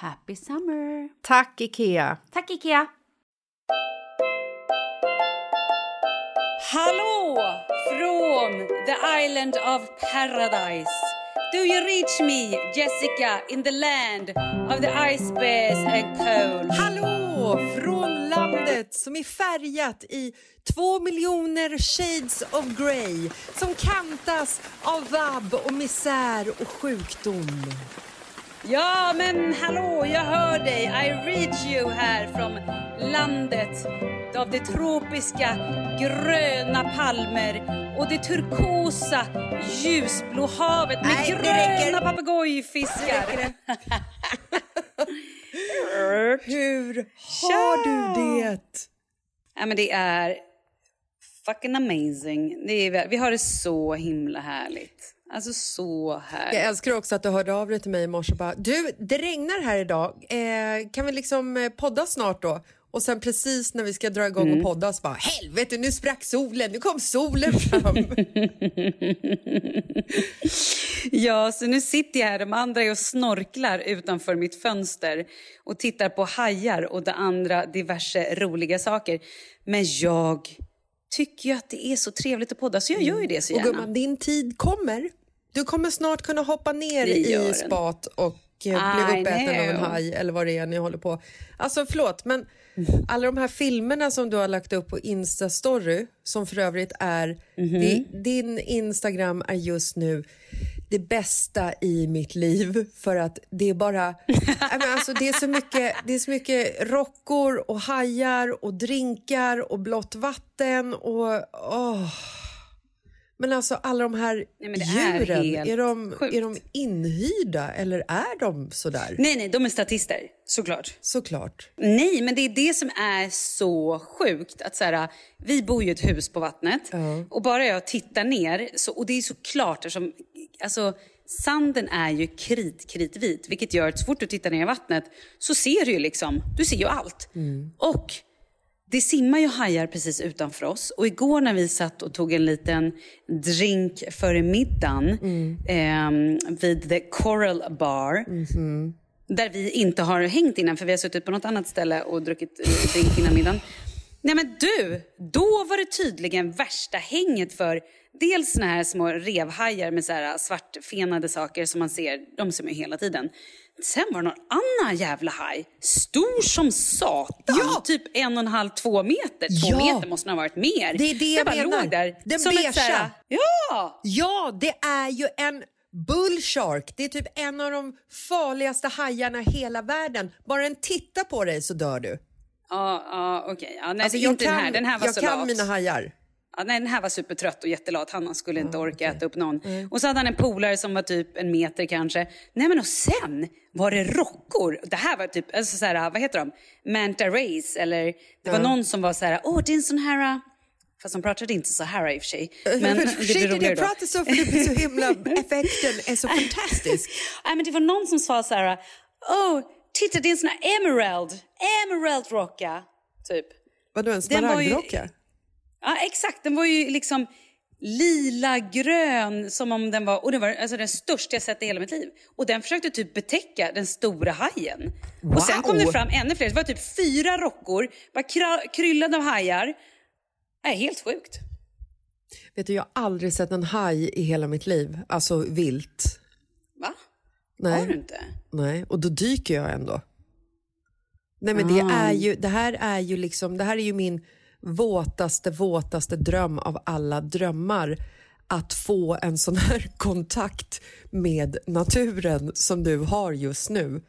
Happy summer! Tack, Ikea! Tack Ikea! Hallå från the island of paradise. Do you reach me, Jessica, in the land of the ice bears and cold? Hallå från landet som är färgat i två miljoner shades of grey som kantas av vabb och misär och sjukdom. Ja, men hallå, jag hör dig. I reach you här från landet av det tropiska gröna palmer och det turkosa ljusblå havet med Nej, gröna papegojfiskar. Hur har du det? Ja, men det är fucking amazing. Det är, vi har det så himla härligt. Alltså så härligt. Jag älskar också att du hörde av dig till mig i morse och bara du, det regnar här idag. Eh, kan vi liksom eh, podda snart då? Och sen precis när vi ska dra igång och podda så bara helvete nu sprack solen, nu kom solen fram. Ja, så nu sitter jag här, de andra är och snorklar utanför mitt fönster och tittar på hajar och det andra diverse roliga saker. Men jag tycker ju att det är så trevligt att podda så jag gör ju det så och gärna. gumman, din tid kommer. Du kommer snart kunna hoppa ner i spat och eh, bli uppäten av en haj eller vad det är ni håller på. Alltså förlåt, men alla de här filmerna som du har lagt upp på Insta-story som för övrigt är... Mhm. det, din Instagram är just nu det bästa i mitt liv för att det är bara... Alltså, det, är så mycket, det är så mycket rockor och hajar och drinkar och blått vatten och... åh. Men alltså alla de här Nej, är djuren, helt är, de, sjukt. är de inhyrda eller är de sådär? Nej, nej, de är statister, såklart. Såklart. Nej, men det är det som är så sjukt. Att så här, vi bor ju i ett hus på vattnet och bara jag tittar ner, så, och det är så klart eftersom, alltså, sanden är ju krit, kritvit, vilket gör att så fort du tittar ner i vattnet så ser du ju liksom, du ser ju allt. Och det simmar ju hajar precis utanför oss och igår när vi satt och tog en liten drink före middagen ehm, vid The Coral Bar där vi inte har hängt innan för vi har suttit på något annat ställe och druckit eh, drink innan middagen. Nej men du, då var det tydligen värsta hänget för dels såna här små revhajar med så här svartfenade saker som man ser, de ser man ju hela tiden. Sen var det någon annan jävla haj, stor som satan, Ja! typ en och en halv, två meter. Två Ja! meter måste den ha varit mer. Det är det jag bara menar. låg där. Den som så här-. Ja! Ja, det är ju en bullshark. Det är typ en av de farligaste hajarna i hela världen. Bara en titta på dig så dör du. Ja, ja okej. Ja, nej, Alltså, inte jag den här. Den här var jag så kan lat. mina hajar. Ja, nej, den här var supertrött och jättelat. Han skulle inte orka äta upp någon. Och så hade han en polare som var typ en meter kanske. Nej men och sen var det rockor. Det här var typ, alltså så här, vad heter de? Manta rays eller det var någon som var så här, åh det är en sån här... Fast de pratade inte så här i och för sig. Men det Försök blir inte roligare då. prata så för det blir så himla... Effekten är så fantastisk. Nej men det var någon som sa så här, åh titta det är en sån här emerald, emerald rocka. Typ. Vadå, en smaragdrocka? Ja, exakt. Den var ju liksom lila grön som om den var, och det var alltså den största jag sett i hela mitt liv. Och den försökte typ betäcka den stora hajen. Och sen kom Wow. det fram ännu fler. Det var typ fyra rockor, bara kryllade av hajar. Nej, helt sjukt. Vet du, jag har aldrig sett en haj i hela mitt liv. Alltså vilt. Va? Nej. Har du inte? Nej, och då dyker jag ändå. Nej men det är ju, det här är ju liksom, det här är ju min våtaste, våtaste dröm av alla drömmar. Att få en sån här kontakt med naturen som du har just nu.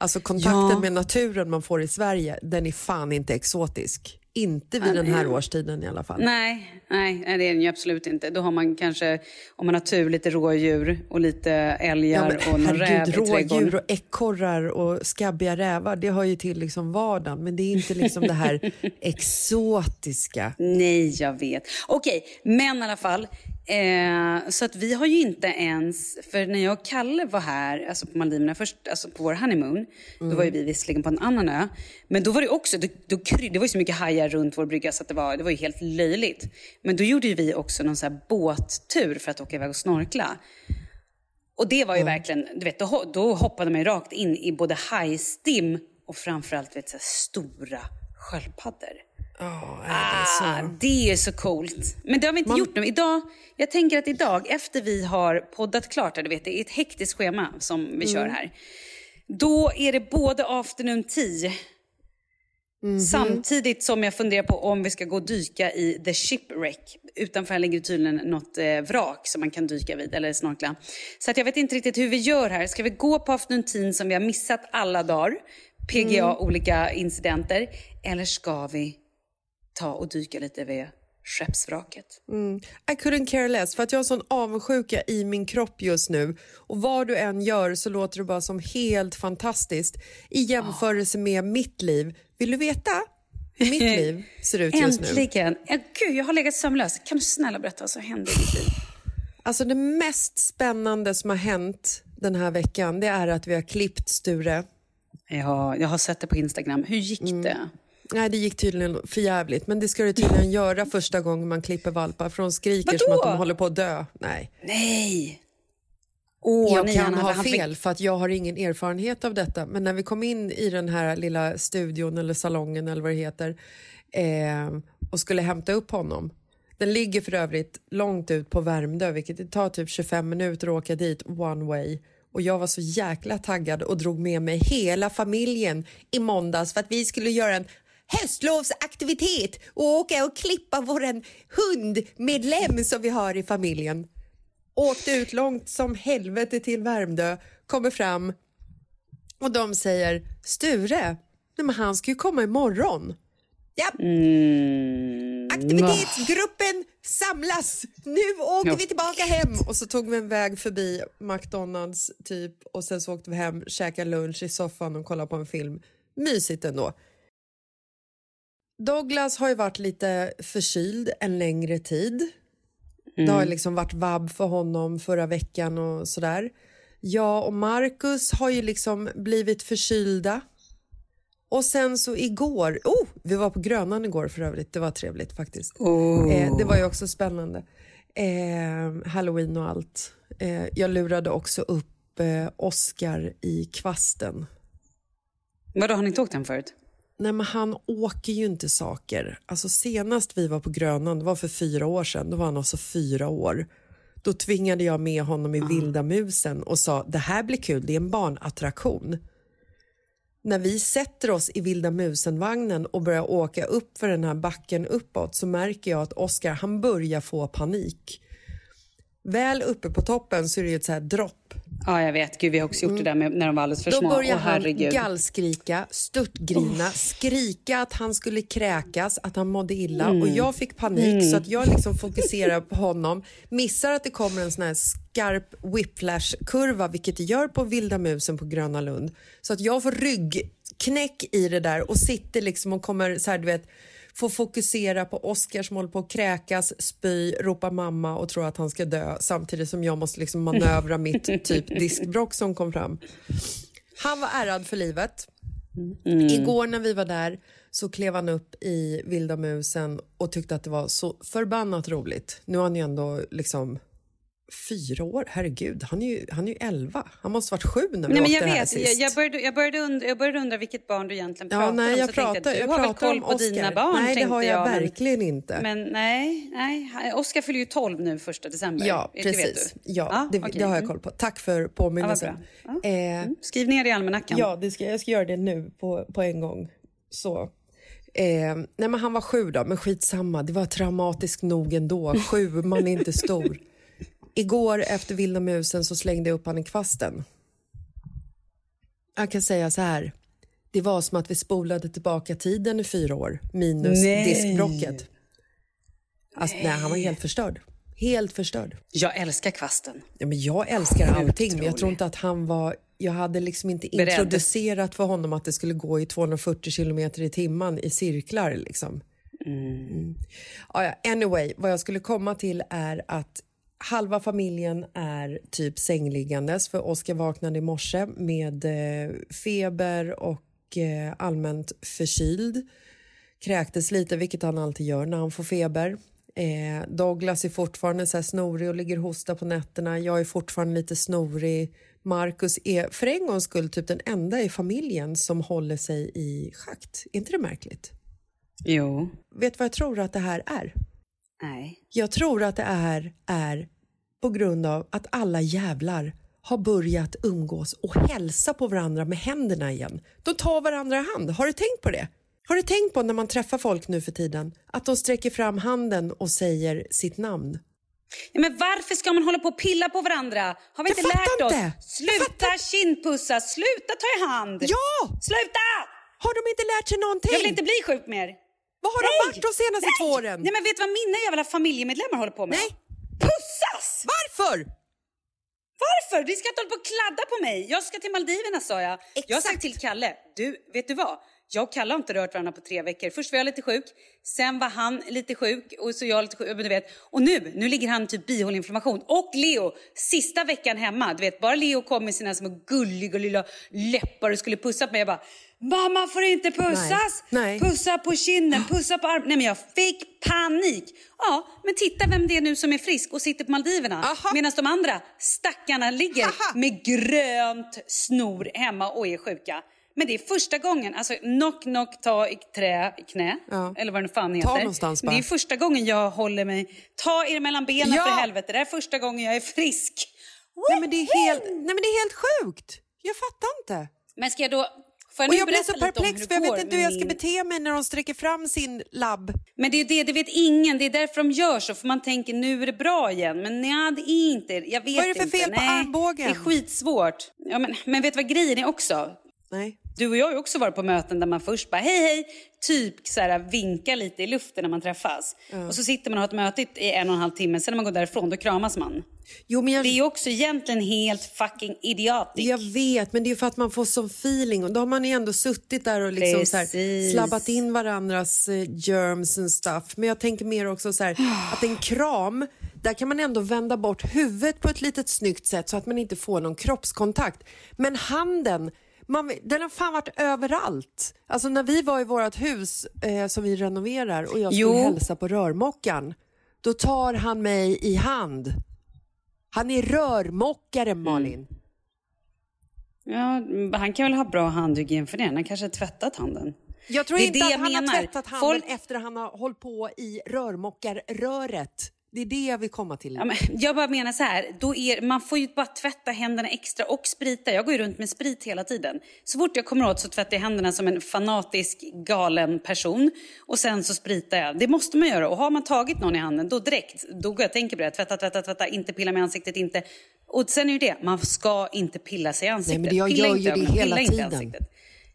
Alltså kontakten Ja. med naturen man får i Sverige, den är fan inte exotisk. Inte vid den här årstiden i alla fall. Nej, nej, nej, det är den ju absolut inte. Då har man kanske, om man har tur, lite rådjur och lite älgar och någon räv i rådjur och ekorrar och skabbiga rävar, det hör ju till liksom vardagen. Men det är inte liksom det här exotiska. Nej, jag vet. Okej, men i alla fall. Eh, så att vi har ju inte ens, för när jag och Kalle var här, alltså på Maldiverna först, alltså på vår honeymoon, då var ju vi visserligen på en annan ö. Men då var det också, då, då, det var ju så mycket hajar runt vår brygga så att det var, det var ju helt löjligt. Men då gjorde ju vi också någon så här båttur för att åka iväg och snorkla. Och det var ju verkligen, du vet, då, då hoppade man ju rakt in i både hajstim och framförallt vet, så stora sköldpaddor. Ah, det är så coolt. Men det har vi inte gjort nu. Idag, jag tänker att idag, efter vi har poddat klart, du vet, det är ett hektiskt schema som vi kör här. Då är det både afternoon tea, samtidigt som jag funderar på om vi ska gå och dyka i The Shipwreck. Utanför här ligger tydligen något eh, vrak som man kan dyka vid eller snorkla. Så att jag vet inte riktigt hur vi gör här. Ska vi gå på afternoon tea som vi har missat alla dagar? PGA, olika incidenter. Eller ska vi ta och dyka lite vid skeppsvraket? I couldn't care less, för att jag har sån avundsjuka i min kropp just nu. Och vad du än gör så låter det bara som helt fantastiskt i jämförelse med mitt liv. Vill du veta hur mitt liv ser ut just nu? Äntligen! Gud, jag har legat sömnlös. Kan du snälla berätta vad som hände i ditt liv? Alltså det mest spännande som har hänt den här veckan det är att vi har klippt Sture. Ja, jag har sett det på Instagram. Hur gick det? Nej, det gick tydligen för jävligt, men det ska det tydligen göra första gången man klipper valpar för de skriker som Vadå? att de håller på att dö. Nej. Nej! Åh, jag nej, kan ha fel för att jag har ingen erfarenhet av detta. Men när vi kom in i den här lilla studion eller salongen eller vad det heter eh, och skulle hämta upp honom. Den ligger för övrigt långt ut på Värmdö vilket det tar typ 25 minuter att åka dit one way. Och jag var så jäkla taggad och drog med mig hela familjen i måndags för att vi skulle göra en höstlovsaktivitet och åka och klippa våran hundmedlem som vi har i familjen. åkte ut långt som helvete till Värmdö, kommer fram och de säger Sture, nej men han ska ju komma imorgon. Ja, Mm. aktivitetsgruppen samlas, nu åker vi tillbaka hem. Och så tog vi en väg förbi McDonalds typ och sen så åkte vi hem, käkade lunch i soffan och kollade på en film. Mysigt ändå. Douglas har ju varit lite förkyld en längre tid. Det har liksom varit vabb för honom förra veckan och sådär. Jag och Marcus har ju liksom blivit förkylda. Och sen så igår, oh, vi var på Grönan igår för övrigt, det var trevligt faktiskt. Eh, det var ju också spännande. Eh, Halloween och allt. Eh, jag lurade också upp eh, Oscar i kvasten. Vadå, har ni inte åkt hem förut? Nej, men han åker ju inte saker. Alltså senast vi var på Grönan, det var för fyra år sedan, då var han alltså fyra år. Då tvingade jag med honom i Vilda musen och sa det här blir kul, det är en barnattraktion. När vi sätter oss i Vilda musen-vagnen och börjar åka upp för den här backen uppåt så märker jag att Oscar han börjar få panik. Väl uppe på toppen så är det ett så här dropp Ja, jag vet. Gud, vi har också gjort det där med, när de var alldeles för Mm. Då små. börjar Åh, han herregud. gallskrika, störtgrina, skrika att han skulle kräkas, att han mådde illa och jag fick panik så att jag liksom fokuserar på honom, missar att det kommer en sån här skarp whiplash-kurva, vilket det gör på Vilda musen på Gröna Lund, så att jag får ryggknäck i det där och sitter liksom och kommer så här, du vet, får fokusera på Oscar som håller på att kräkas, spy, ropa mamma och tror att han ska dö samtidigt som jag måste liksom manövra mitt typ diskbrock som kom fram. Han var ärrad för livet. Igår när vi var där så klev han upp i Vilda musen och tyckte att det var så förbannat roligt. Nu är han ju ändå liksom fyra år, herregud, han är ju, han är ju elva. Han måste varit sju när vi Nej, men åkte jag här vet, jag, sist. jag, började, jag, började undra, jag började undra vilket barn du egentligen Ja, pratar nej, om. jag så tänkte pratar, du jag har väl pratar koll på dina Oscar. barn, Nej, det har jag, men- verkligen inte. Men nej, nej. Oskar fyller ju 12 nu första december. Ja, precis. Ja, det, okej. det har jag Mm. koll på. Tack för Ja, påminnelsen. Ja. eh, Mm. Skriv ner det i almanackan. Ja, det ska, jag ska göra det nu på, på en gång. Så. Eh, nej men han var sju då, men skitsamma. Det var traumatiskt nog ändå. Sju, man är inte stor. Igår efter Vilda musen så slängde jag upp han i kvasten. Jag kan säga så här. Det var som att vi spolade tillbaka tiden i fyra år, minus Nej. diskbrocket. Alltså, nej, han var helt förstörd. Helt förstörd. Jag älskar kvasten. Ja, men jag älskar allting, men jag tror inte att han var... Jag hade liksom inte Beredd. introducerat för honom att det skulle gå i 240 kilometer i timmen i cirklar. Liksom. Mm. Ja, anyway, vad jag skulle komma till är att halva familjen är typ sängliggandes för Oskar vaknade i morse med eh, feber och eh, allmänt förkyld kräktes lite, vilket han alltid gör när han får feber. Eh, Douglas är fortfarande så här snorig och ligger och hostar på nätterna. Jag är fortfarande lite snorig. Marcus är för en gångs skull typ den enda i familjen som håller sig i schakt. Är inte det märkligt? Jo. Vet du vad jag tror att det här är? Nej. Jag tror att det är, är på grund av att alla jävlar har börjat umgås och hälsa på varandra med händerna igen. De tar varandra i hand. Har du tänkt på det? Har du tänkt på när man träffar folk nu för tiden att de sträcker fram handen och säger sitt namn? Ja, men varför ska man hålla på och pilla på varandra? Har vi Jag inte lärt oss? inte. Sluta kindpussa, sluta ta i hand. Ja! Sluta! Har de inte lärt sig någonting? Jag vill inte bli sjuk mer. Vad har Nej! de varit de senaste Nej! två åren? Nej men vet du vad mina jävla familjemedlemmar håller på med? Nej. Pussas! Varför? Varför? Ni ska inte hålla på och kladda på mig. Jag ska till Maldiverna sa jag. Jag har sagt Exakt. till Kalle, du vet du vad? Jag och Kalle har inte rört varandra på tre veckor. Först var jag lite sjuk, sen var han lite sjuk och så jag lite sjuk. Du vet. Och nu, nu ligger han typ bihåleinflammation. Och Leo, sista veckan hemma. Du vet, bara Leo kom med sina små gulliga lilla läppar och skulle pussa på mig. Jag bara, mamma får inte pussas! Nej. Nej. Pussa på kinden, pussa på armen. Nej men jag fick panik. Ja, men titta vem det är nu som är frisk och sitter på Maldiverna. Aha. Medan de andra stackarna ligger Haha. med grönt snor hemma och är sjuka. Men det är första gången, alltså knock knock ta i trä, i knä, Ja. eller vad det fan Ta heter. någonstans Men det är bara. första gången jag håller mig, ta er mellan benen Ja. för helvete. Det är första gången jag är frisk. Nej men, det är helt, nej men det är helt sjukt. Jag fattar inte. Men ska jag då Får Och nu jag blir så perplex för jag vet inte hur jag ska min- bete mig när de sträcker fram sin labb. Men det är det, det vet ingen. Det är därför de gör så. För man tänker nu är det bra igen. Men nej, det är inte. Jag vet Vad är det för inte. fel på nej, armbågen? Det är skitsvårt. Ja, men, men vet du vad grejen är också? Nej. Du och jag har också varit på möten där man först bara hej hej, typ så här, vinkar lite i luften när man träffas. Och så sitter man och har ett möte i en och en halv timme, sen när man går därifrån då kramas man. Jo, men jag, Det är också egentligen helt fucking idiotic. jag vet, men det är för att man får sån feeling. Och då har man ju ändå suttit där och liksom så här, slabbat in varandras eh, germs and stuff. Men jag tänker mer också så här, att en kram, där kan man ändå vända bort huvudet på ett litet snyggt sätt så att man inte får någon kroppskontakt. Men handen, man, den har fan varit överallt. Alltså när vi var i vårt hus eh, som vi renoverar och jag skulle Jo. hälsa på rörmokaren, då tar han mig i hand. Han är rörmokare, Malin. Ja, han kan väl ha bra handhygien för det. Han kanske har tvättat handen. Jag tror Det inte det att han har menar. tvättat handen Folk- efter att han har hållit på i rörmokarröret. Det är det jag vill komma till. Ja, jag bara menar så här, då är, man får ju bara tvätta händerna extra och sprita. Jag går ju runt med sprit hela tiden. Så fort jag kommer åt så tvättar jag händerna som en fanatisk galen person. Och sen så spritar jag. Det måste man göra. Och har man tagit någon i handen, då direkt, då går jag och tänker på det. Tvätta, tvätta, tvätta, inte pilla med ansiktet, inte. Och sen är ju det, man ska inte pilla sig i ansiktet. men jag pilla gör inte ju det hela tiden.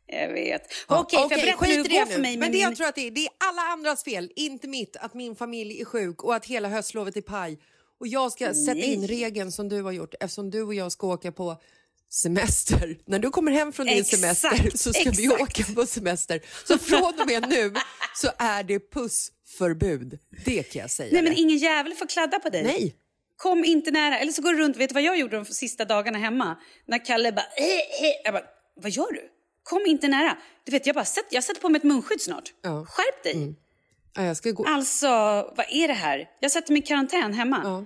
Jag vet. Okej, får jag berätta hur skit det går det för nu. mig Men det min... jag tror att det är, det är alla andras fel, inte mitt, att min familj är sjuk och att hela höstlovet är paj. Och jag ska sätta in regeln som du har gjort eftersom du och jag ska åka på semester. När du kommer hem från din Exakt, semester så ska vi exakt. åka på semester. Så från och med nu så är det pussförbud. Det kan jag säga. Nej, men ingen jävel får kladda på dig. Nej. Kom inte nära. Eller så går du runt. Vet du vad jag gjorde de sista dagarna hemma? När Kalle bara... Eh, eh. Jag bara, vad gör du? Kom inte nära. Du vet, jag bara, sätt, jag sätter på mig ett munskydd snart. Ja. Skärp dig. Ja, jag ska gå. Alltså, vad är det här? Jag sätter mig i karantän hemma. Ja.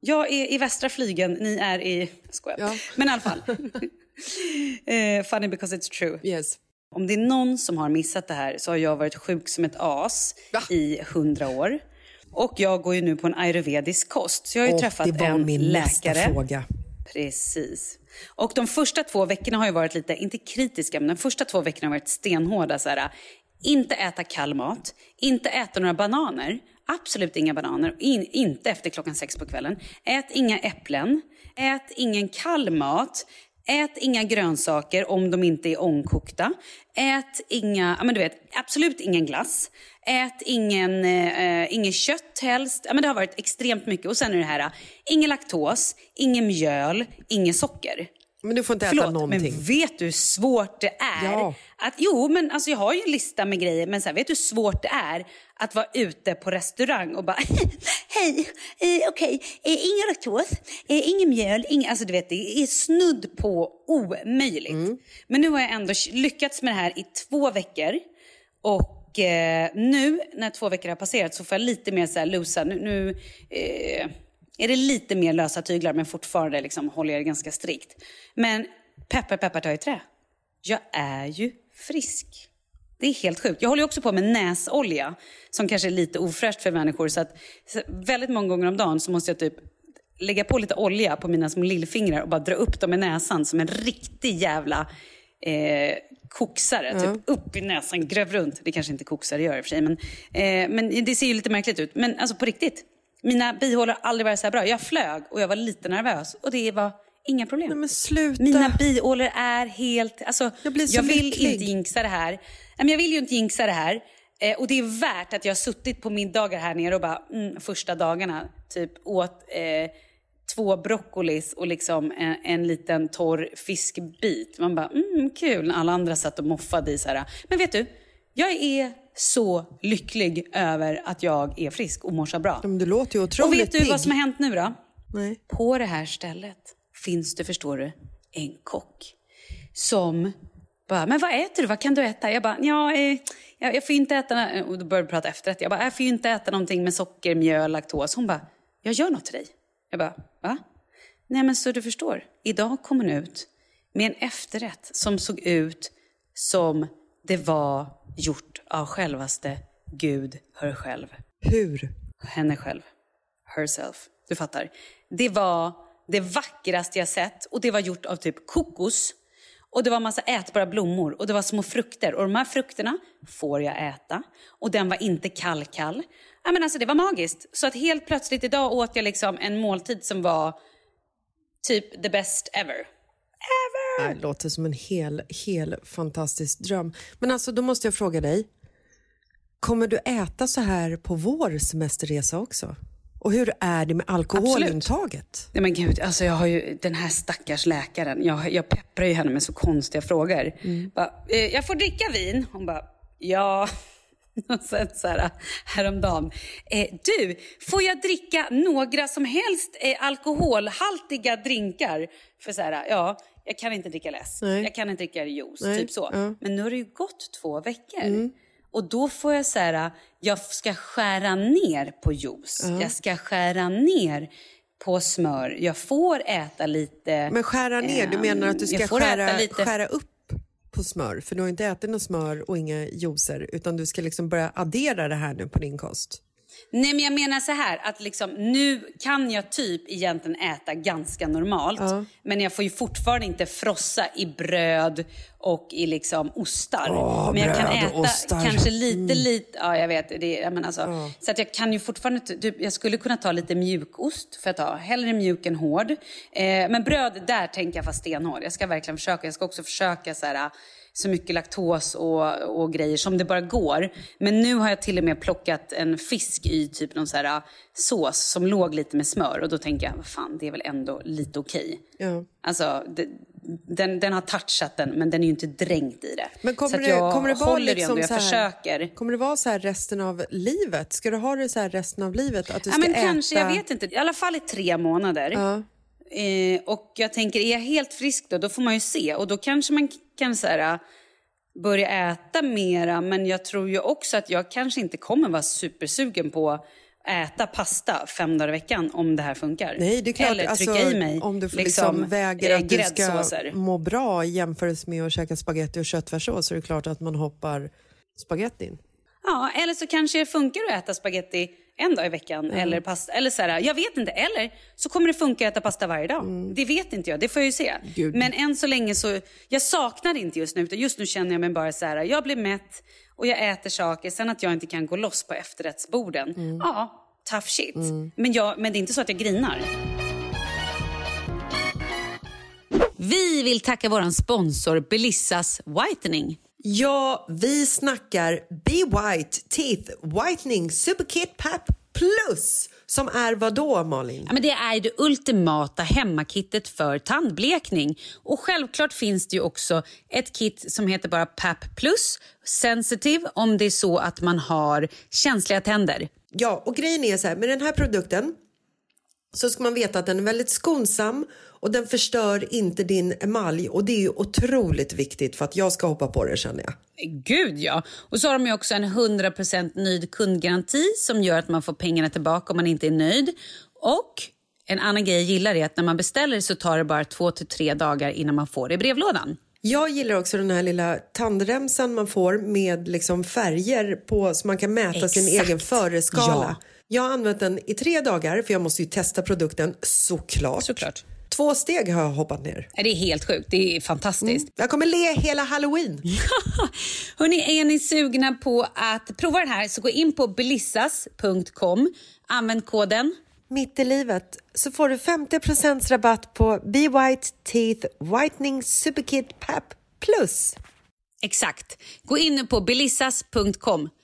Jag är i västra flygen, ni är i... Skojar. Ja. Men i alla fall. eh, funny because it's true. Yes. Om det är någon som har missat det här så har jag varit sjuk som ett as Va? i hundra år. Och jag går ju nu på en ayurvedisk kost. Så jag har ju Och träffat det var en min nästa läkare. fråga. Precis. Och de första två veckorna har ju varit lite, inte kritiska, men de första två veckorna har varit stenhårda. Så här, inte äta kall mat, inte äta några bananer, absolut inga bananer, in, inte efter klockan sex på kvällen. Ät inga äpplen, ät ingen kall mat, ät inga grönsaker om de inte är ångkokta. Ät inga, ja men du vet, absolut ingen glass. Ät ingen, eh, ingen kött helst. Ja, men det har varit extremt mycket. Och sen är det här, ingen laktos, ingen mjöl, ingen socker. Men du får inte äta Förlåt, någonting. men vet du hur svårt det är? Ja. Att, jo, men alltså, jag har ju en lista med grejer, men så här, vet du hur svårt det är att vara ute på restaurang och bara hej, eh, okej, eh, ingen laktos, eh, ingen mjöl, ingen, alltså du vet det är snudd på omöjligt. Mm. Men nu har jag ändå lyckats med det här i två veckor och eh, nu när två veckor har passerat så får jag lite mer så här losa, nu, nu eh, är det lite mer lösa tyglar men fortfarande liksom håller jag det ganska strikt. Men peppar peppar ta i trä. Jag är ju frisk. Det är helt sjukt. Jag håller också på med näsolja som kanske är lite ofräscht för människor. Så att så väldigt många gånger om dagen så måste jag typ lägga på lite olja på mina små lillfingrar och bara dra upp dem i näsan som en riktig jävla eh, koksare. Typ upp i näsan, gräv runt. Det kanske inte koksare gör i och för sig, men, eh, men det ser ju lite märkligt ut. Men alltså på riktigt, mina bihålor har aldrig varit så här bra. Jag flög och jag var lite nervös och det var inga problem. Nej, men sluta. Mina bihålor är helt... Alltså, Jag blir så jag vill lycklig. inte jinxa det här. Men jag vill ju inte jinxa det här. Eh, och det är värt att jag har suttit på middagar här nere och bara mm, första dagarna typ åt eh, två broccolis och liksom en, en liten torr fiskbit. Man bara, mm, kul. När alla andra satt och moffade i så här. Men vet du, jag är så lycklig över att jag är frisk och mår så bra. Men du låter ju Och otroligt vet du vad som har hänt nu då? Nej. På det här stället finns det, förstår du, en kock som bara, men vad äter du? Vad kan du äta? Jag bara, ja, eh, jag, jag får inte äta, och då började vi prata efterrätt. Jag bara, jag får ju inte äta någonting med socker, mjöl, laktos. Hon bara, jag gör något till dig. Jag bara, va? Nej men så du förstår, idag kom hon ut med en efterrätt som såg ut som det var gjort av självaste Gud, hör själv Hur? henne själv. Herself. Du fattar. Det var det vackraste jag sett och det var gjort av typ kokos Och det var massa ätbara blommor och det var små frukter. Och de här frukterna får jag äta. Och den var inte kall-kall. Ja, men alltså, det var magiskt. Så att helt plötsligt idag åt jag liksom en måltid som var typ the best ever. Ever! Det låter som en hel, hel fantastisk dröm. Men alltså, då måste jag fråga dig. Kommer du äta så här på vår semesterresa också? Och hur är det med alkoholintaget? Nej men gud, alltså jag har ju den här stackars läkaren. Jag, jag pepprar ju henne med så konstiga frågor. Mm. Bara, eh, jag får dricka vin? Hon bara, ja. Och sen så här, häromdagen. Eh, du, får jag dricka några som helst eh, alkoholhaltiga drinkar? För så här, ja, jag kan inte dricka läsk. Nej. Jag kan inte dricka juice. Nej, Typ så. ja. Mm. Men nu har det ju gått två veckor. Och då får jag så här, jag ska skära ner på juice. Jag ska skära ner på smör. Jag får äta lite... Men skära ner, du menar att du Ehm, ska skära, lite- skära upp på smör? För du har inte ätit något smör och inga juicer utan du ska liksom börja addera det här nu på din kost. Nej men jag menar så här att liksom, nu kan jag typ egentligen äta ganska normalt. Men jag får ju fortfarande inte frossa i bröd och i liksom ostar. Åh, men jag kan äta. Mm. kanske lite, lite, ja jag vet. Det, är- men alltså, Så att jag kan ju fortfarande, typ, jag skulle kunna ta lite mjukost för att ta, hellre mjuk än hård. Eh, men bröd, där tänker jag fast stenhård. Jag ska verkligen försöka, jag ska också försöka så här så mycket laktos och, och grejer som det bara går. Men nu har jag till och med plockat en fisk i typ någon så här äh, sås som låg lite med smör och då tänker jag, vad fan, det är väl ändå lite okej. Ja. Alltså, det, den, den har touchat den men den är ju inte dränkt i det. Men så kommer att det, jag kommer det vara håller liksom ändå, jag så här, försöker. Kommer det vara så här resten av livet? Ska du ha det så här resten av livet? Att du Ja, ska men äta... kanske, jag vet inte. I alla fall i tre månader. Ja. Eh, och jag tänker, är jag helt frisk då, då får man ju se. Och då kanske man kan så här, börja äta mera. Men jag tror ju också att jag kanske inte kommer vara supersugen på att äta pasta fem dagar i veckan om det här funkar. Nej, det är klart. Eller trycka alltså, i mig om du får liksom, väger eh, att du ska må bra i jämförelse med att käka spaghetti och köttfärssås så är det klart att man hoppar spagettin. Ja, eller så kanske det funkar att äta spaghetti en dag i veckan. Eller pasta. Eller så här, jag vet inte. Eller så kommer det funka att äta pasta varje dag. Det vet inte jag. Det får jag ju se. Gud. Men än så länge så... Jag saknar det inte just nu. Utan just nu känner jag mig bara så här. Jag blir mätt och jag äter saker. Sen att jag inte kan gå loss på efterrättsborden. Ja, tough shit. Men, jag, men det är inte så att jag grinar. Vi vill tacka vår sponsor Belissas Whitening. Ja, vi snackar Be White Teeth Whitening Superkit Pap Plus som är vad då, Malin? Ja, men det är det ultimata hemmakittet för tandblekning. Och självklart finns det ju också ett kit som heter bara PAP Plus Sensitive om det är så att man har känsliga tänder. Ja, och grejen är så här, med den här produkten så ska man veta att den är väldigt skonsam och den förstör inte din emalj och det är ju otroligt viktigt för att jag ska hoppa på det känner jag. Gud ja! Och så har de också en 100% nöjd kundgaranti som gör att man får pengarna tillbaka om man inte är nöjd. Och en annan grej jag gillar är att när man beställer så tar det bara två till tre dagar innan man får det i brevlådan. Jag gillar också den här lilla tandremsan man får med liksom färger på så man kan mäta sin Exakt. egen föreskala. Ja. Jag har använt den i tre dagar för jag måste ju testa produkten såklart. Såklart. Två steg har jag hoppat ner. Det är helt sjukt. Det är fantastiskt. Jag kommer le hela halloween. Hörrni, är ni sugna på att prova den här så gå in på belissas.com. Använd koden. Mitt i livet så får du 50 rabatt på Be White Teeth Whitening Superkit Pap Plus. Exakt. Gå in nu på belissas.com.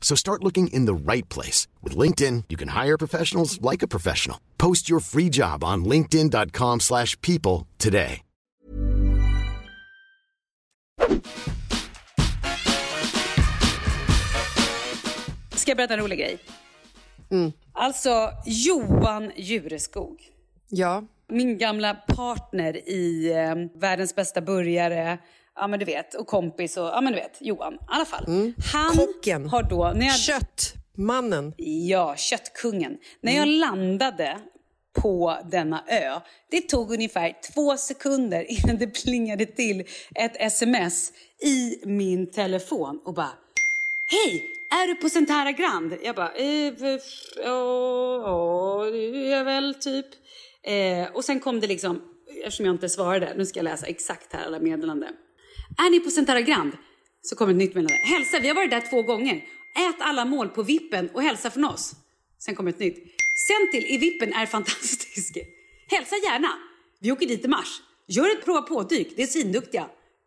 So start looking in the right place. With LinkedIn, you can hire professionals like a professional. Post your free job on linkedin.com slash people today. Ska jag berätta en rolig grej? Mm. Alltså, Johan Jureskog. Ja. Min gamla partner i eh, Världens bästa burgare, ja men du vet, och kompis och ja men du vet, Johan. I alla fall. Han Mm. Kocken. har då... När jag, Köttmannen. Ja, köttkungen. När jag landade på denna ö, det tog ungefär två sekunder innan det plingade till ett sms i min telefon och bara Hej! Är du på Centara Grand? Jag bara, eh, ja, det är väl typ. Eh, och sen kom det liksom, eftersom jag inte svarade, nu ska jag läsa exakt här alla meddelanden. Är ni på Centara Grand? Så kommer ett nytt meddelande. Hälsa, vi har varit där två gånger. Ät alla mål på vippen och hälsa från oss. Sen kommer ett nytt. Sentil i vippen är fantastisk. Hälsa gärna. Vi åker dit i mars. Gör ett prova på-dyk, det är svinduktiga.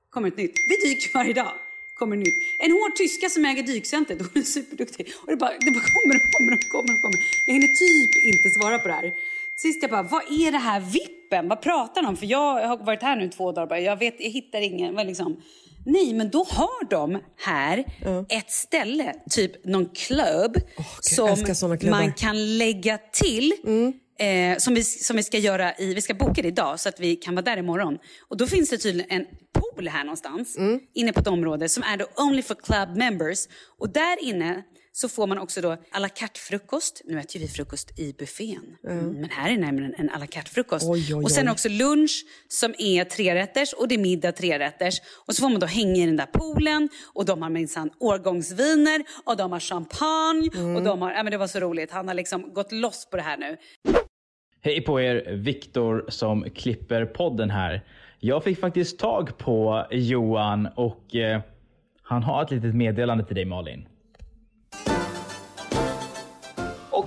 Kommer ett nytt. Vi dyker varje dag. Kommer ett nytt. En hård tyska som äger dykcentret. Hon är superduktig. Och det bara, det bara kommer och kommer och kommer och kommer. Jag hinner typ inte svara på det här. Sist jag bara, vad är det här vippen? Vad pratar de om? För jag har varit här nu två dagar bara. Jag vet, jag hittar ingen. Vad liksom. Nej, men då har de här ett ställe, typ någon klubb såna som man kan lägga till. Eh, som, vi, som vi ska göra i, vi ska boka det idag så att vi kan vara där imorgon. Och då finns det tydligen en pool här någonstans, inne på ett område som är då only for club members. Och där inne så får man också då à la carte frukost. Nu äter ju vi frukost i buffén. Mm, men här är nämligen en à la carte frukost. Oj, oj, och sen också lunch som är trerätters och det är middag trerätters. Och så får man då hänga i den där poolen och de har minsann årgångsviner och de har champagne och de har, ja men det var så roligt. Han har liksom gått loss på det här nu. Hej på er! Viktor som klipper podden här. Jag fick faktiskt tag på Johan och eh, han har ett litet meddelande till dig Malin.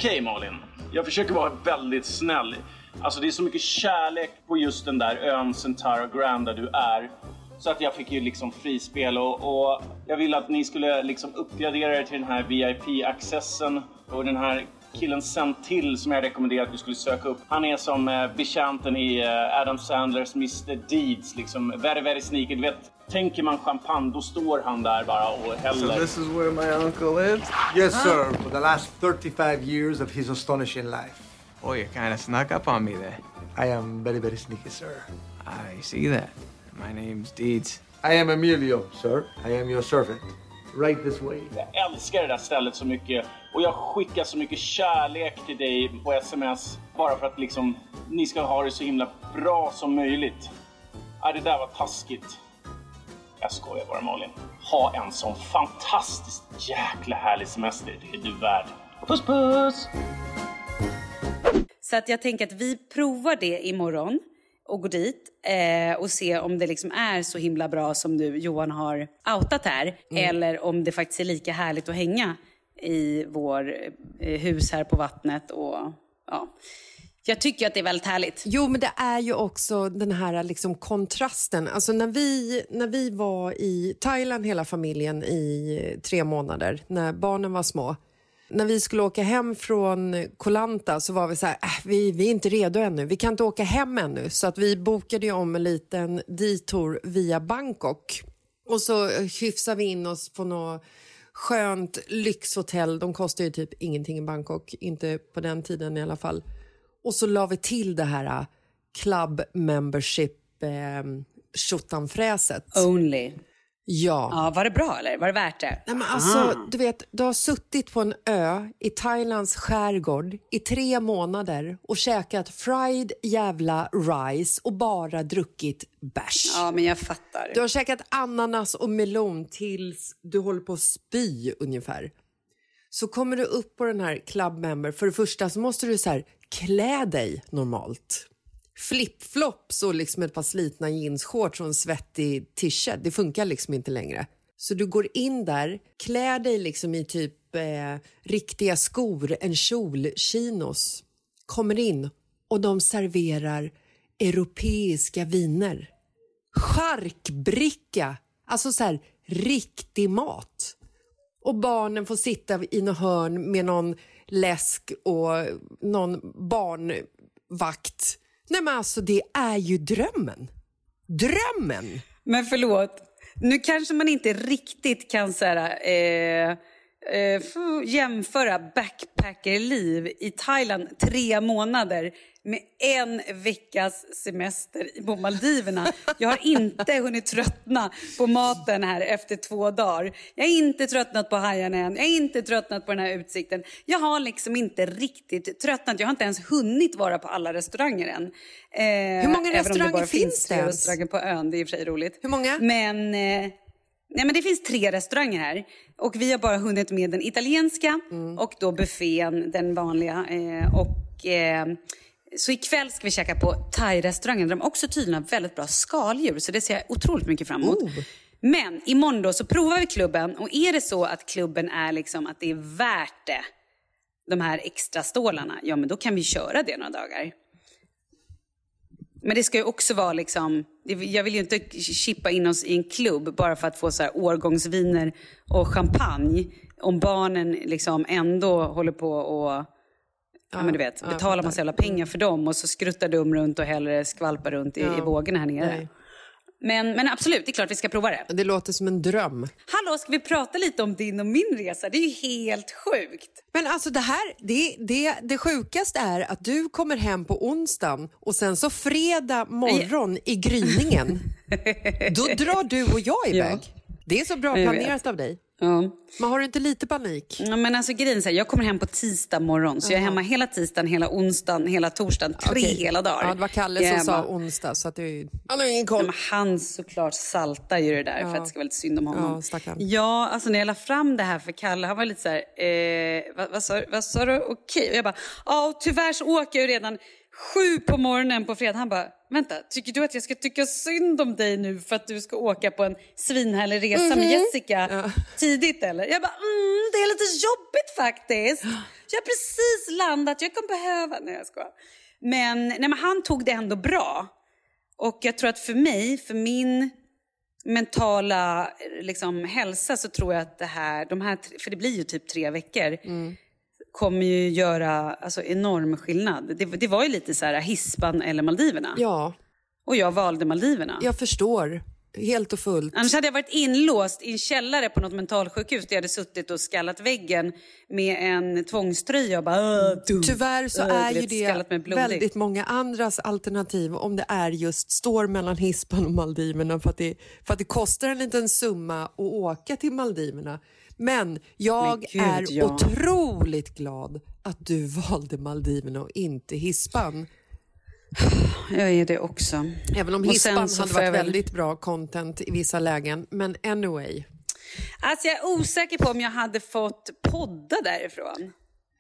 Okej Malin, jag försöker vara väldigt snäll. Alltså det är så mycket kärlek på just den där ön Centara Grand där du är. Så att jag fick ju liksom frispel och, och jag ville att ni skulle liksom uppgradera er till den här VIP-accessen och den här killen sen till som jag rekommenderar att du skulle söka upp. Han är som eh, betjänten i eh, Adam Sandlers Mr Deeds, liksom very very sneaky. Du vet, tänker man champagne då står han där bara och häller. So this is where my uncle lives? Yes, sir. For the last 35 years of his astonishing life. Oh, you kind of snuck up on me there. I am very, very sneaky, sir. I see that. My name's Deeds. I am Emilio, sir. I am your servant. Right this way. Jag älskar det där stället så mycket och jag skickar så mycket kärlek till dig på sms bara för att liksom ni ska ha det så himla bra som möjligt. Ja, det där var taskigt. Jag skojar bara Malin. Ha en sån fantastiskt jäkla härlig semester. Det är du värd. Puss puss! Så att jag tänker att vi provar det imorgon och går dit eh, och ser om det liksom är så himla bra som du Johan har outat här. Eller om det faktiskt är lika härligt att hänga i vår eh, hus här på vattnet. Och, ja. Jag tycker att det är väldigt härligt. Jo, men det är ju också den här liksom kontrasten. Alltså när vi, när vi var i Thailand hela familjen i tre månader, när barnen var små. När vi skulle åka hem från Koh Lanta så var vi så här, äh, vi, vi är inte redo ännu, vi kan inte åka hem ännu. Så att vi bokade ju om en liten detour via Bangkok. Och så eh, hyfsade vi in oss på något skönt lyxhotell. De kostar ju typ ingenting i Bangkok, inte på den tiden i alla fall. Och så la vi till det här uh, club membership eh, tjottanfräset. Only. Ja. Ja, var det bra eller? Var det värt det? Nej, men alltså, Ah. du vet, du har suttit på en ö i Thailands skärgård i tre månader och käkat fried jävla rice och bara druckit bärs. Ja, men jag fattar. Du har käkat ananas och melon tills du håller på att spy ungefär. Så kommer du upp på den här club member, för det första så måste du så här, klä dig normalt. Flipflops och liksom ett par slitna jeansshorts och en svettig t-shirt, det funkar liksom inte längre. Så du går in där, klär dig liksom i typ eh, riktiga skor, en kjol, chinos, kommer in och de serverar europeiska viner. Charkbricka, alltså så här riktig mat. Och barnen får sitta i något hörn med någon läsk och någon barnvakt. Nej men alltså det är ju drömmen. Drömmen! Men förlåt, nu kanske man inte riktigt kan så här, eh, eh, jämföra backpackerliv i Thailand tre månader med en veckas semester på Maldiverna. Jag har inte hunnit tröttna på maten här efter två dagar. Jag är inte tröttnat på hajarna än. Jag är inte tröttnat på den här utsikten. Jag har liksom inte riktigt tröttnat. Jag har inte ens hunnit vara på alla restauranger än. Eh, Hur många restauranger bara finns det ens? restauranger på ön. Det är i och för sig roligt. Hur många? Men, eh, nej, men det finns tre restauranger här. Och vi har bara hunnit med den italienska Mm. och då buffén, den vanliga. Eh, och, eh, så ikväll ska vi käka på thai-restaurangen där de också tydligen har väldigt bra skaldjur. Så det ser jag otroligt mycket fram emot. Oh. Men imorgon då så provar vi klubben och är det så att klubben är liksom att det är värt det, de här extra stålarna, ja men då kan vi köra det några dagar. Men det ska ju också vara liksom, jag vill ju inte chippa in oss i en klubb bara för att få så här årgångsviner och champagne. Om barnen liksom ändå håller på och Ja, men du vet, ja, betalar massa jävla pengar för dem och så skruttar de runt och hellre skvalpar runt i, Ja. i vågorna här nere. Nej. Men, men absolut, det är klart vi ska prova det. Det låter som en dröm. Hallå, ska vi prata lite om din och min resa? Det är ju helt sjukt. Men alltså det här, det, det, det sjukaste är att du kommer hem på onsdagen och sen så fredag morgon i gryningen, då drar du och jag iväg. Det är så bra planerat av dig. Ja. Men har du inte lite panik? Ja, men alltså grejen är så här, jag kommer hem på tisdag morgon, så jag är hemma hela tisdagen, hela onsdagen, hela torsdagen, tre Okej. hela dagar. Ja, det var Kalle Jag är som sa hemma. onsdag, så att du... Han har ingen koll. Men han såklart saltar ju det där för Ja. att det ska vara lite synd om honom. Ja, stackarn. Ja, alltså när jag la fram det här för Kalle, han var lite så här, eh, vad, vad, sa, vad sa du, okej? Och jag bara, ja tyvärr så åker jag ju redan sju på morgonen på fredag. Han bara, vänta, tycker du att jag ska tycka synd om dig nu för att du ska åka på en svinhärlig resa med Mhm. Jessica tidigt eller? Jag bara, mm, det är lite jobbigt faktiskt. Jag har precis landat, jag kommer behöva, nej jag skojar. Men, nej, men han tog det ändå bra. Och jag tror att för mig, för min mentala liksom, hälsa så tror jag att det här, de här, för det blir ju typ tre veckor, kommer ju göra alltså, enorm skillnad. Det, det var ju lite så här Hispan eller Maldiverna. Ja, Och jag valde Maldiverna. jag förstår. Helt och fullt. Annars hade jag varit inlåst i en källare på något mentalsjukhus där jag hade suttit och skallat väggen med en tvångströja och bara... "Åh, dum." Tyvärr så är ju det väldigt många andras alternativ om det är just står mellan Hispan och Maldiverna för att, det, för att det kostar en liten summa att åka till Maldiverna. Men jag Men gud, är ja. otroligt glad att du valde Maldiverna och inte Hispan. Jag är det också. Även om Och Hispan hade varit väl- väldigt bra content i vissa lägen. Men anyway. Alltså jag är osäker på om jag hade fått podda därifrån.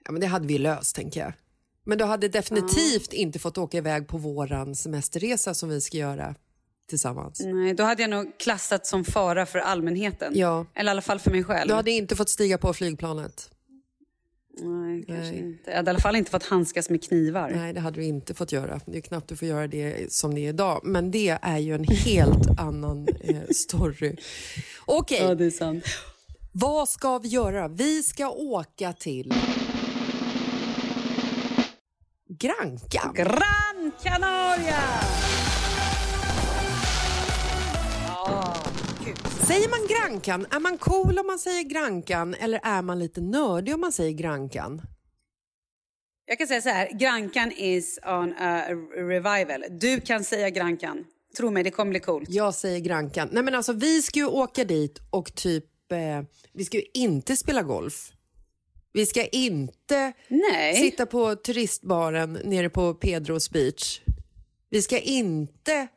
Ja, men det hade vi löst, tänker jag. Men du hade definitivt inte fått åka iväg på våran semesterresa som vi ska göra tillsammans. Nej, då hade jag nog klassat som fara för allmänheten. Ja. Eller i alla fall för mig själv. Du hade inte fått stiga på flygplanet. Nej, kanske Nej. inte. Jag hade i alla fall inte fått handskas med knivar. Nej, det hade du inte fått göra. Det är knappt du får göra det som det är idag. Men det är ju en helt annan eh, story. Okej, Ja, det är sant. vad ska vi göra? Vi ska åka till Grankan. Gran Canaria! Säger man Grankan? Är man cool om man säger Grankan eller är man lite nördig om man säger Grankan? Jag kan säga så här, Grankan is on a revival. Du kan säga Grankan. Tro mig, det kommer bli coolt. Jag säger Grankan. Nej men alltså vi ska ju åka dit och typ, eh, vi ska ju inte spela golf. Vi ska inte Nej. sitta på turistbaren nere på Pedros beach. Vi ska inte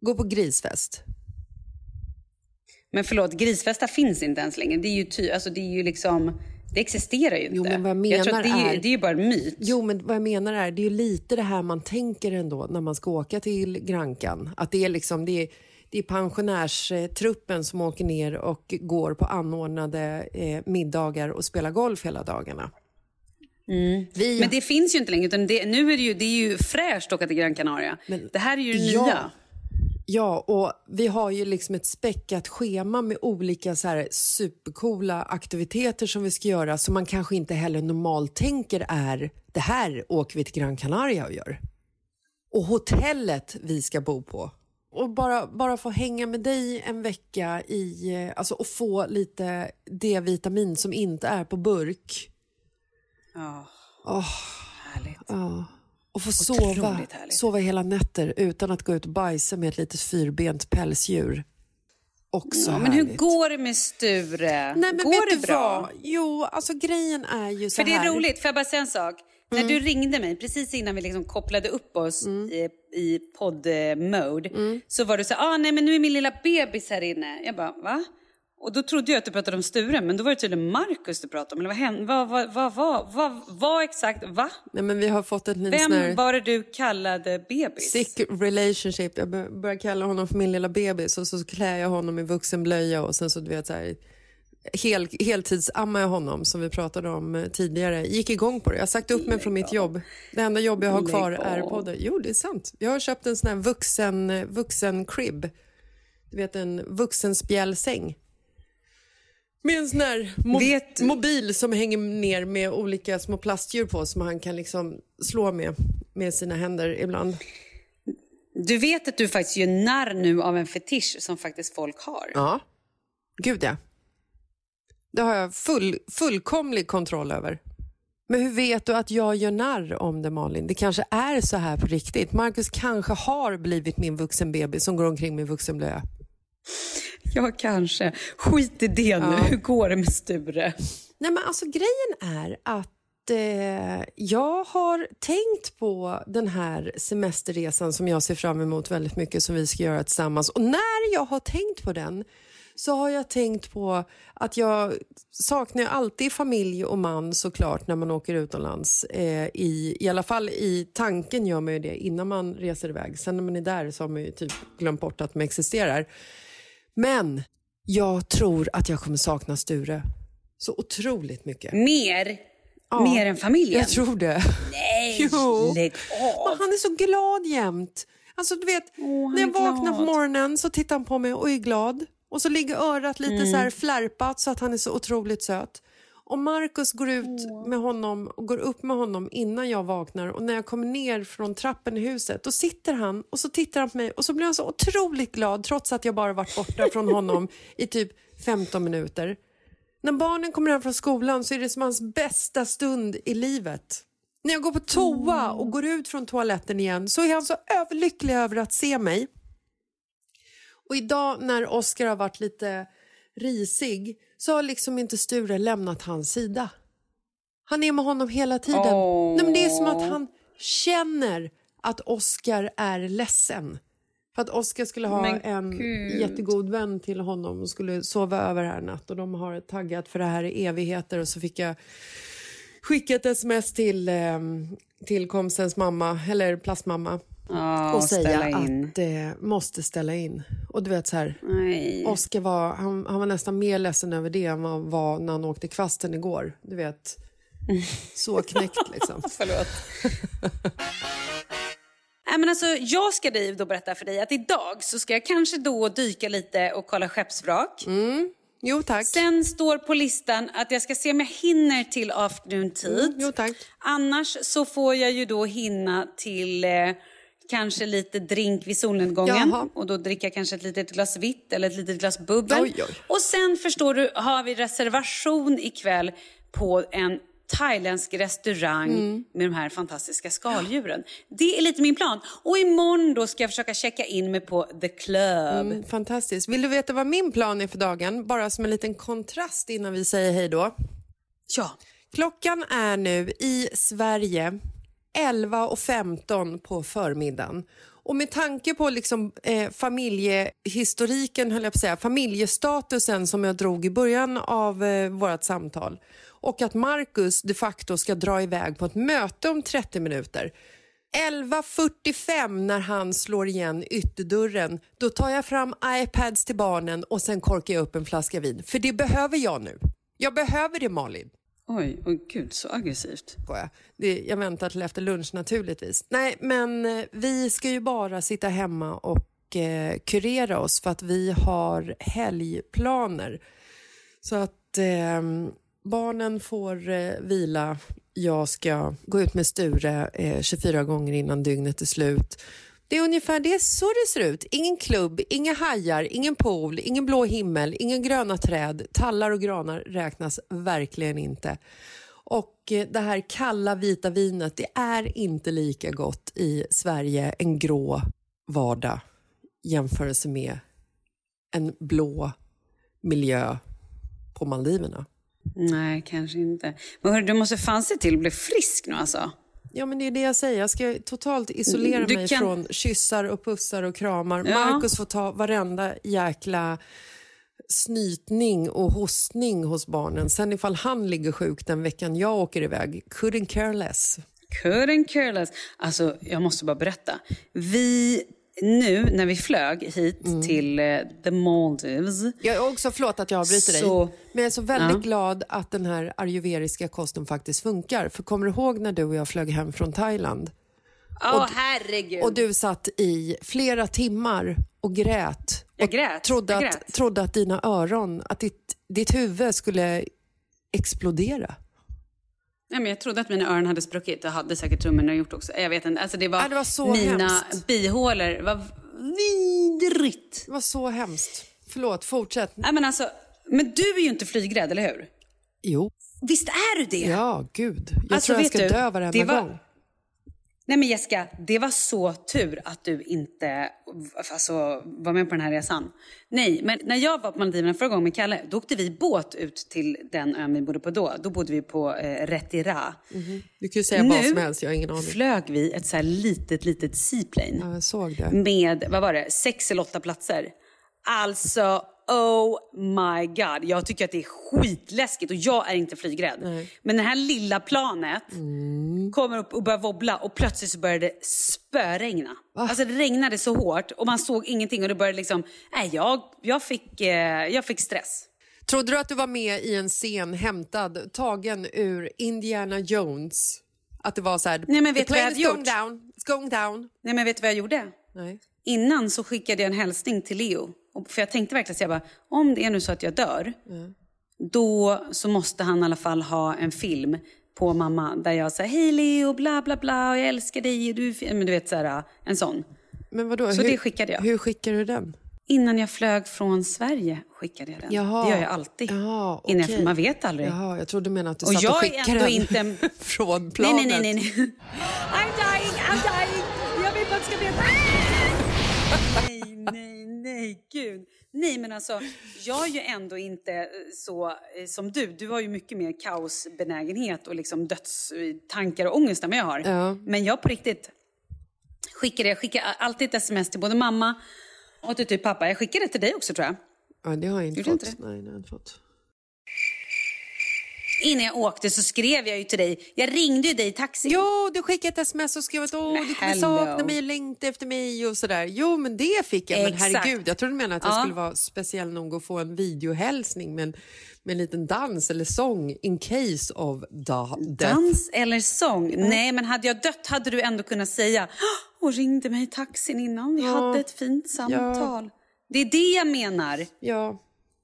gå på grisfest. Men förlåt, grisfesta finns inte ens längre. Det är ju, ty, alltså, det är ju liksom... Det existerar ju inte. Jo, men vad jag menar tror att det, är, är- det är ju bara en myt. Jo, men vad jag menar är, det är ju lite det här man tänker ändå när man ska åka till Grankan. Att det är liksom, det är, det är pensionärstruppen som åker ner och går på anordnade eh, middagar och spelar golf hela dagarna. Vi, Men det finns ju inte längre. Utan det, nu är det ju, det är ju fräscht att åka till Gran Canaria. det här är ju det Ja. nya. Ja, och vi har ju liksom ett späckat schema med olika så här supercoola aktiviteter som vi ska göra som man kanske inte heller normalt tänker är det här åker vi till Gran Canaria och gör. Och hotellet vi ska bo på. Och bara, bara få hänga med dig en vecka i, alltså och få lite D-vitamin som inte är på burk. Ja, Åh, härligt. ja. Och få sova, härligt. sova hela nätter utan att gå ut och bajsa med ett litet fyrbent pälsdjur. Också Ja, men hur går det med Sture? Nej, går det bra? vad? Jo, alltså grejen är ju så För det är här. roligt, får jag bara säga en sak? När du ringde mig precis innan vi liksom kopplade upp oss i, i podd-mode så var du så ah, nej men nu är min lilla bebis här inne. Jag bara, va? Och då trodde jag att du pratade om Sture, men då var det tydligen Markus du pratade om. Eller vad hände? Vad, vad, vad, vad, vad, vad exakt, va? Nej, men vi har fått liten Vem här var det du kallade bebis? sick relationship. Jag bör- börjar kalla honom för min lilla bebis och så klär jag honom i vuxenblöja och sen så du vet så här hel, heltidsammar jag honom som vi pratade om eh, tidigare. Gick igång på det. Jag har sagt upp mig från mitt jobb. Det enda jobb jag har kvar är podden. Jo, det är sant. Jag har köpt en sån här vuxen, eh, vuxen crib. Du vet en vuxenspjälsäng. Med en sån här mo- Vet- mobil som hänger ner med olika små plastdjur på som han kan liksom slå med med sina händer ibland. Du vet att du faktiskt gör narr nu av en fetisch som faktiskt folk har. Ja, gud ja. Det har jag full, fullkomlig kontroll över. Men hur vet du att jag gör narr om det Malin? Det kanske är så här på riktigt. Marcus kanske har blivit min vuxenbebis som går omkring med vuxenblöja. Ja, kanske. Skit i det nu. Hur går det med Sture? Nej men alltså grejen är att eh, jag har tänkt på den här semesterresan som jag ser fram emot väldigt mycket som vi ska göra tillsammans. Och när jag har tänkt på den så har jag tänkt på att jag saknar alltid familj och man såklart när man åker utomlands. Eh, i, I alla fall i tanken gör man ju det innan man reser iväg. Sen när man är där så har man ju typ glömt bort att de existerar. Men jag tror att jag kommer sakna Sture så otroligt mycket. Mer? Ja, Mer än familjen? Jag tror det. Nej, Jo. lägg av. Men han är så glad jämt. Alltså, du vet, han när jag vaknar på morgonen så tittar han på mig och är glad. Och så ligger örat lite Mm. så här flärpat så att han är så otroligt söt. Och Markus går ut med honom och går upp med honom innan jag vaknar och när jag kommer ner från trappen i huset då sitter han och så tittar han på mig och så blir han så otroligt glad trots att jag bara varit borta från honom i typ 15 minuter. När barnen kommer hem från skolan så är det som hans bästa stund i livet. När jag går på toa och går ut från toaletten igen så är han så överlycklig över att se mig. Och idag när Oscar har varit lite risig så har liksom inte Sture lämnat hans sida. Han är med honom hela tiden. Åh. Nej, men det är som att han känner att Oscar är ledsen. För att Oscar skulle ha Men en gud. jättegod vän till honom och skulle sova över här natt och de har taggat för det här i evigheter och så fick jag skicka ett sms till, eh, till kompisens mamma, eller plastmamma Ja, och säga att det måste ställa in. Och du vet så här, Nej. Oscar var, han, han var nästan mer ledsen över det än han var när han åkte kvasten igår. Du vet, så knäckt liksom. Förlåt. Nej, men alltså, jag ska då berätta för dig att idag så ska jag kanske då dyka lite och kolla skeppsvrak. Jo tack. Sen står på listan att jag ska se om jag hinner till afternoon tid. Mm, jo tack. Annars så får jag ju då hinna till eh, kanske lite drink vid solnedgången. Jaha. Och då dricka jag kanske ett litet glas vitt eller ett litet glas bubbel. Oj, oj. Och sen förstår du har vi reservation ikväll på en thailändsk restaurang Mm. med de här fantastiska skaldjuren. Det är lite min plan. Och imorgon då ska jag försöka checka in mig på The Club. Mm, fantastiskt. Vill du veta vad min plan är för dagen? Bara som en liten kontrast innan vi säger hej då. Ja. Klockan är nu i Sverige 11.15 på förmiddagen. Och med tanke på liksom, eh, familjehistoriken, höll jag på att säga, familjestatusen som jag drog i början av eh, vårt samtal och att Marcus de facto ska dra iväg på ett möte om 30 minuter 11.45 när han slår igen ytterdörren, då tar jag fram iPads till barnen och sen korkar jag upp en flaska vin. För det behöver jag nu. Jag behöver det Malin. Oj, oj gud så aggressivt. Det, jag väntar till efter lunch naturligtvis. Nej, men eh, vi ska ju bara sitta hemma och eh, kurera oss för att vi har helgplaner. Så att eh, barnen får eh, vila. Jag ska gå ut med Sture eh, 24 gånger innan dygnet är slut. Det är ungefär det så det ser ut. Ingen klubb, inga hajar, ingen pool, ingen blå himmel, inga gröna träd. Tallar och granar räknas verkligen inte. Och eh, det här kalla vita vinet, det är inte lika gott i Sverige en grå vardag jämförelse med en blå miljö på Maldiverna. Nej, kanske inte. Men hörru, du måste fan se till att bli frisk nu alltså. Ja, men det är det jag säger. Jag ska totalt isolera Du mig kan- från kyssar och pussar och kramar. Ja. Marcus får ta varenda jäkla snytning och hostning hos barnen. Sen ifall han ligger sjuk den veckan jag åker iväg, couldn't care less. Couldn't care less. Alltså, jag måste bara berätta. Vi, nu när vi flög hit Mm. till eh, the Maldives. Jag är också, förlåt att jag avbryter Så- dig, men jag är så väldigt Ja. glad att den här ayurvediska kosten faktiskt funkar. För kommer du ihåg när du och jag flög hem från Thailand? Åh, Och- herregud. Och du satt i flera timmar och grät. Jag och grät, Trodde, jag att, grät. trodde att dina öron, att ditt, ditt huvud skulle explodera. Nej, men jag trodde att mina öron hade spruckit. Det hade säkert trummorna gjort också. Jag vet inte. Alltså, det, var Ja, det var så mina hemskt. bihålor var vidrigt. Det var så hemskt. Förlåt, fortsätt. Nej, men, alltså, men du är ju inte flygrädd, eller hur? Jo. Visst är du det? Ja, gud. Jag Alltså, tror jag ska du, dö varenda det var- gång. Nej men Jessica, det var så tur att du inte alltså, var med på den här resan. Nej, men när jag var på Maldiverna förra gången med Kalle, då åkte vi båt ut till den ön vi bodde på då. Då bodde vi på eh, Retira. Du kan ju säga vad som helst, jag har ingen aning. flög vi ett så här litet, litet seaplane. Ja, jag såg det. Med, vad var det, sex eller åtta platser. Alltså, oh my god. Jag tycker att det är skitläskigt och jag är inte flygrädd. Men det här lilla planet kommer upp och börjar wobbla och plötsligt så börjar det spöregna. Alltså det regnade så hårt och man såg ingenting och det började liksom, nej jag, jag, fick, eh, jag fick stress. Trodde du att du var med i en scen hämtad, tagen ur Indiana Jones? Att det var så här, Nej, men the vet jag plane is going down, it's going down. Nej men vet du vad jag gjorde? Nej. Innan så skickade jag en hälsning till Leo. För jag tänkte verkligen bara, om det är nu så att jag dör, då så måste han i alla fall ha en film på mamma där jag säger hej Leo, bla bla bla, och jag älskar dig, och du är fin." men du vet så här, en sån. Men vadå, Så hur, det skickade jag. Hur skickar du den? Innan jag flög från Sverige skickade jag den. Jaha. Det gör jag alltid. Jaha, Innan okej. jag, man vet aldrig. Jaha, jag trodde du menade att du Och satt och skickade den inte- från planet. nej, nej, nej. nej. I'm dying, I'm dying. Jag vill att du ska veta. Nej, nej, nej, gud. Nej, men alltså, jag är ju ändå inte eh, så eh, som du. Du har ju mycket mer kaosbenägenhet och liksom dödstankar och ångest än vad jag har. Ja. Men jag på riktigt skickar. Jag skickar alltid ett sms till både mamma och till typ pappa. Jag skickar det till dig också tror jag. Ja, det har jag inte Gjorde fått. inte? Nej, det har jag inte fått. Innan jag åkte så skrev jag ju till dig. Jag ringde ju dig i taxin. Jo, du skickade ett sms och skrev att Åh, du kommer hello. sakna mig och längta efter mig och sådär. Jo, men det fick jag. Men Exakt. herregud, jag trodde du menade att jag Ja. skulle vara speciell nog att få en videohälsning med en, med en liten dans eller sång in case of da- death. Dans eller sång? Nej, men hade jag dött hade du ändå kunnat säga och ringde mig i taxin innan. Vi Ja. hade ett fint samtal. Det är det jag menar. Ja,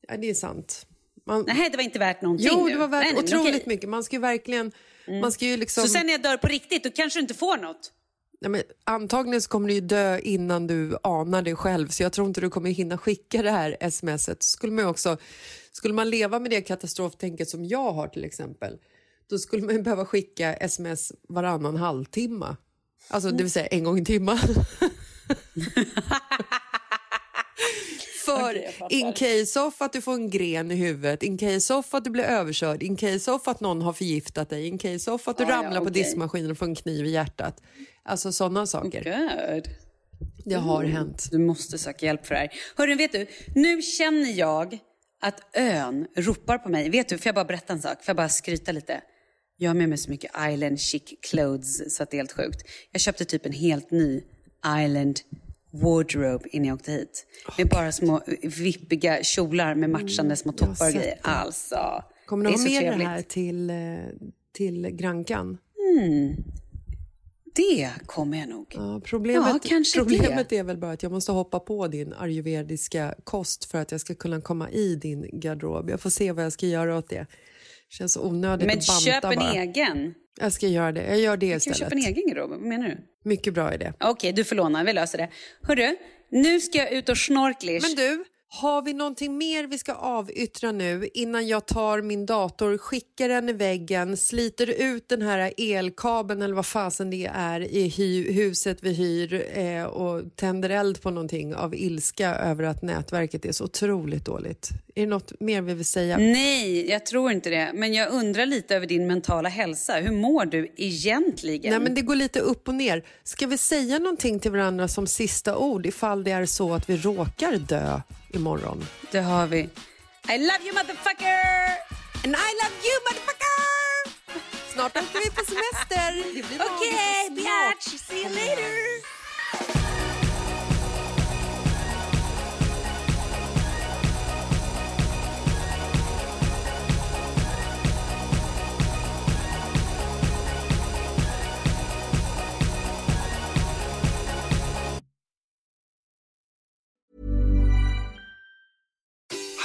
ja, det är sant. Man... Nej, det var inte värt någonting Jo, det var värt Nej, nej, otroligt. Mm. mycket. Man ska ju verkligen... Man ska ju liksom... Så sen när jag dör på riktigt, då kanske du inte får något. Nej, men antagligen så kommer du ju dö innan du anar det själv så jag tror inte du kommer hinna skicka det här smset. Skulle man också, skulle man leva med det katastroftänket som jag har till exempel, då skulle man ju behöva skicka sms varannan halvtimme. Alltså det vill säga en gång i timmen. För fattar. in case of att du får en gren i huvudet, in case of att du blir överkörd, in case of att någon har förgiftat dig, in case of att du Ah, ja, ramlar på diskmaskinen och får en kniv i hjärtat. Alltså sådana saker. Good. Det har Mm. hänt. Du måste söka hjälp för det här. Hörru, vet du, nu känner jag att ön ropar på mig. Vet du, får jag bara berätta en sak? Får jag bara skryta lite? Jag har med mig så mycket island chic clothes så att det är helt sjukt. Jag köpte typ en helt ny island wardrobe innan jag åkte hit. Med bara små vippiga kjolar med matchande små Mm, har toppar och grejer. Alltså, Kommer du ha med trevligt. det här till, eh, till Grankan? Mm. Det kommer jag nog. Ja, problemet Ja, problemet är väl bara att jag måste hoppa på din ayurvediska kost för att jag ska kunna komma i din garderob. Jag får se vad jag ska göra åt det. Känns så onödigt Men att banta köp en bara. jag Jag ska göra det. Jag gör det Kan vi istället. köpa en egen garderob? Vad menar du? Mycket bra idé. Okej, du får låna. Vi löser det. Hörru, nu ska jag ut och snorklish. Men du, har vi någonting mer vi ska avyttra nu innan jag tar min dator, skickar den i väggen, sliter ut den här elkabeln eller vad fasen det är i hy- huset vi hyr eh, och tänder eld på någonting av ilska över att nätverket är så otroligt dåligt? Är det något mer vi vill säga? Nej, jag tror inte det. Men jag undrar lite över din mentala hälsa. Hur mår du egentligen? Nej, men det går lite upp och ner. Ska vi säga någonting till varandra som sista ord ifall det är så att vi råkar dö imorgon? Det har vi. I love you motherfucker! And I love you motherfucker! Snart åker vi på semester. Okej, snart. bitch! See you later!